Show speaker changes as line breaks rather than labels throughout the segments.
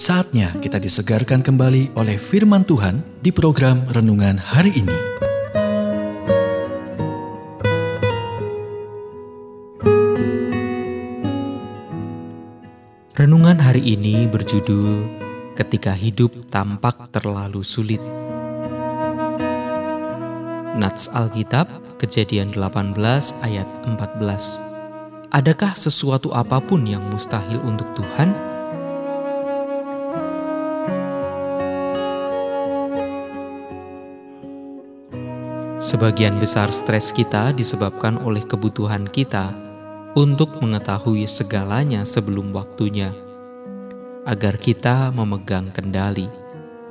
Saatnya kita disegarkan kembali oleh firman Tuhan di program renungan hari ini.
Renungan hari ini berjudul Ketika Hidup Tampak Terlalu Sulit. Nats Alkitab, Kejadian 18 ayat 14. Adakah sesuatu apa pun yang mustahil untuk Tuhan? Sebagian besar stres kita disebabkan oleh kebutuhan kita untuk mengetahui segalanya sebelum waktunya, agar kita memegang kendali.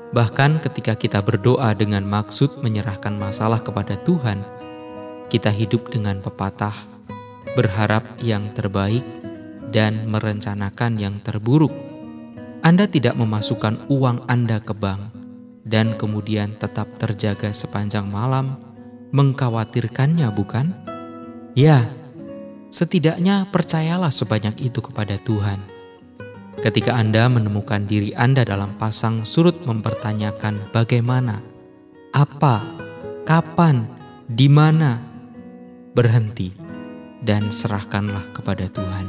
Bahkan ketika kita berdoa dengan maksud menyerahkan masalah kepada Tuhan, kita hidup dengan pepatah, berharap yang terbaik, dan merencanakan yang terburuk. Anda tidak memasukkan uang Anda ke bank dan kemudian tetap terjaga sepanjang malam mengkhawatirkannya, bukan? Ya, setidaknya percayalah sebanyak itu kepada Tuhan. Ketika Anda menemukan diri Anda dalam pasang surut mempertanyakan bagaimana, apa, kapan, di mana, berhenti dan serahkanlah kepada Tuhan.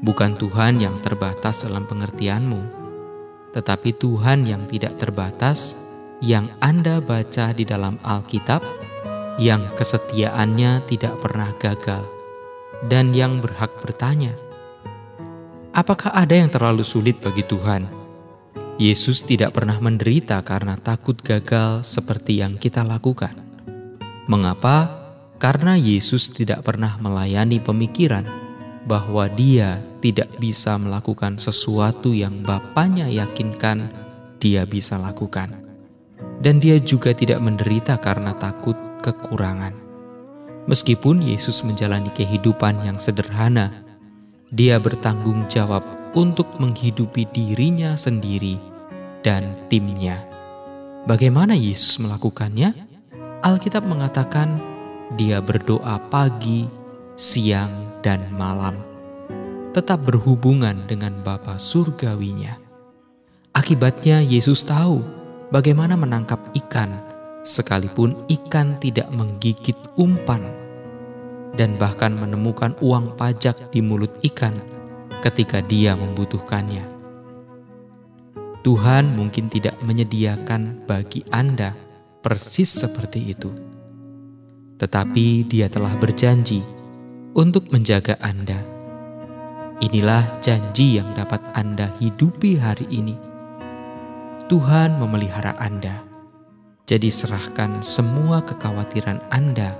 Bukan Tuhan yang terbatas dalam pengertianmu, tetapi Tuhan yang tidak terbatas yang Anda baca di dalam Alkitab yang kesetiaannya tidak pernah gagal, dan yang berhak bertanya, "Apakah ada yang terlalu sulit bagi Tuhan?" Yesus tidak pernah menderita karena takut gagal seperti yang kita lakukan. Mengapa? Karena Yesus tidak pernah melayani pemikiran bahwa Dia tidak bisa melakukan sesuatu yang Bapaknya yakinkan Dia bisa lakukan, dan Dia juga tidak menderita karena takut kekurangan. Meskipun Yesus menjalani kehidupan yang sederhana, Dia bertanggung jawab untuk menghidupi dirinya sendiri dan timnya. Bagaimana Yesus melakukannya? Alkitab mengatakan dia berdoa pagi, siang, dan malam, tetap berhubungan dengan Bapa surgawinya. Akibatnya Yesus tahu bagaimana menangkap ikan sekalipun ikan tidak menggigit umpan, dan bahkan menemukan uang pajak di mulut ikan ketika dia membutuhkannya. Tuhan mungkin tidak menyediakan bagi Anda persis seperti itu, tetapi Dia telah berjanji untuk menjaga Anda. Inilah janji yang dapat Anda hidupi hari ini. Tuhan memelihara Anda jadi serahkan semua kekhawatiran Anda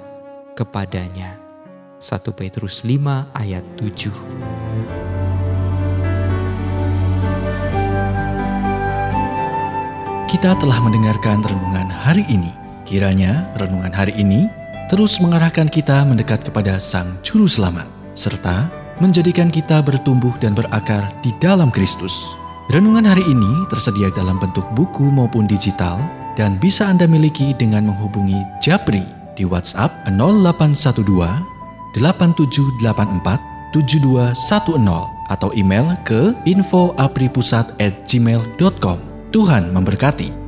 kepadanya. 1 Petrus 5 ayat 7
Kita telah mendengarkan renungan hari ini. Kiranya renungan hari ini terus mengarahkan kita mendekat kepada Sang Juru Selamat, serta menjadikan kita bertumbuh dan berakar di dalam Kristus. Renungan hari ini tersedia dalam bentuk buku maupun digital dan bisa Anda miliki dengan menghubungi Japri di WhatsApp 0812 8784 7210 atau email ke infoapripusat@gmail.com. Tuhan memberkati.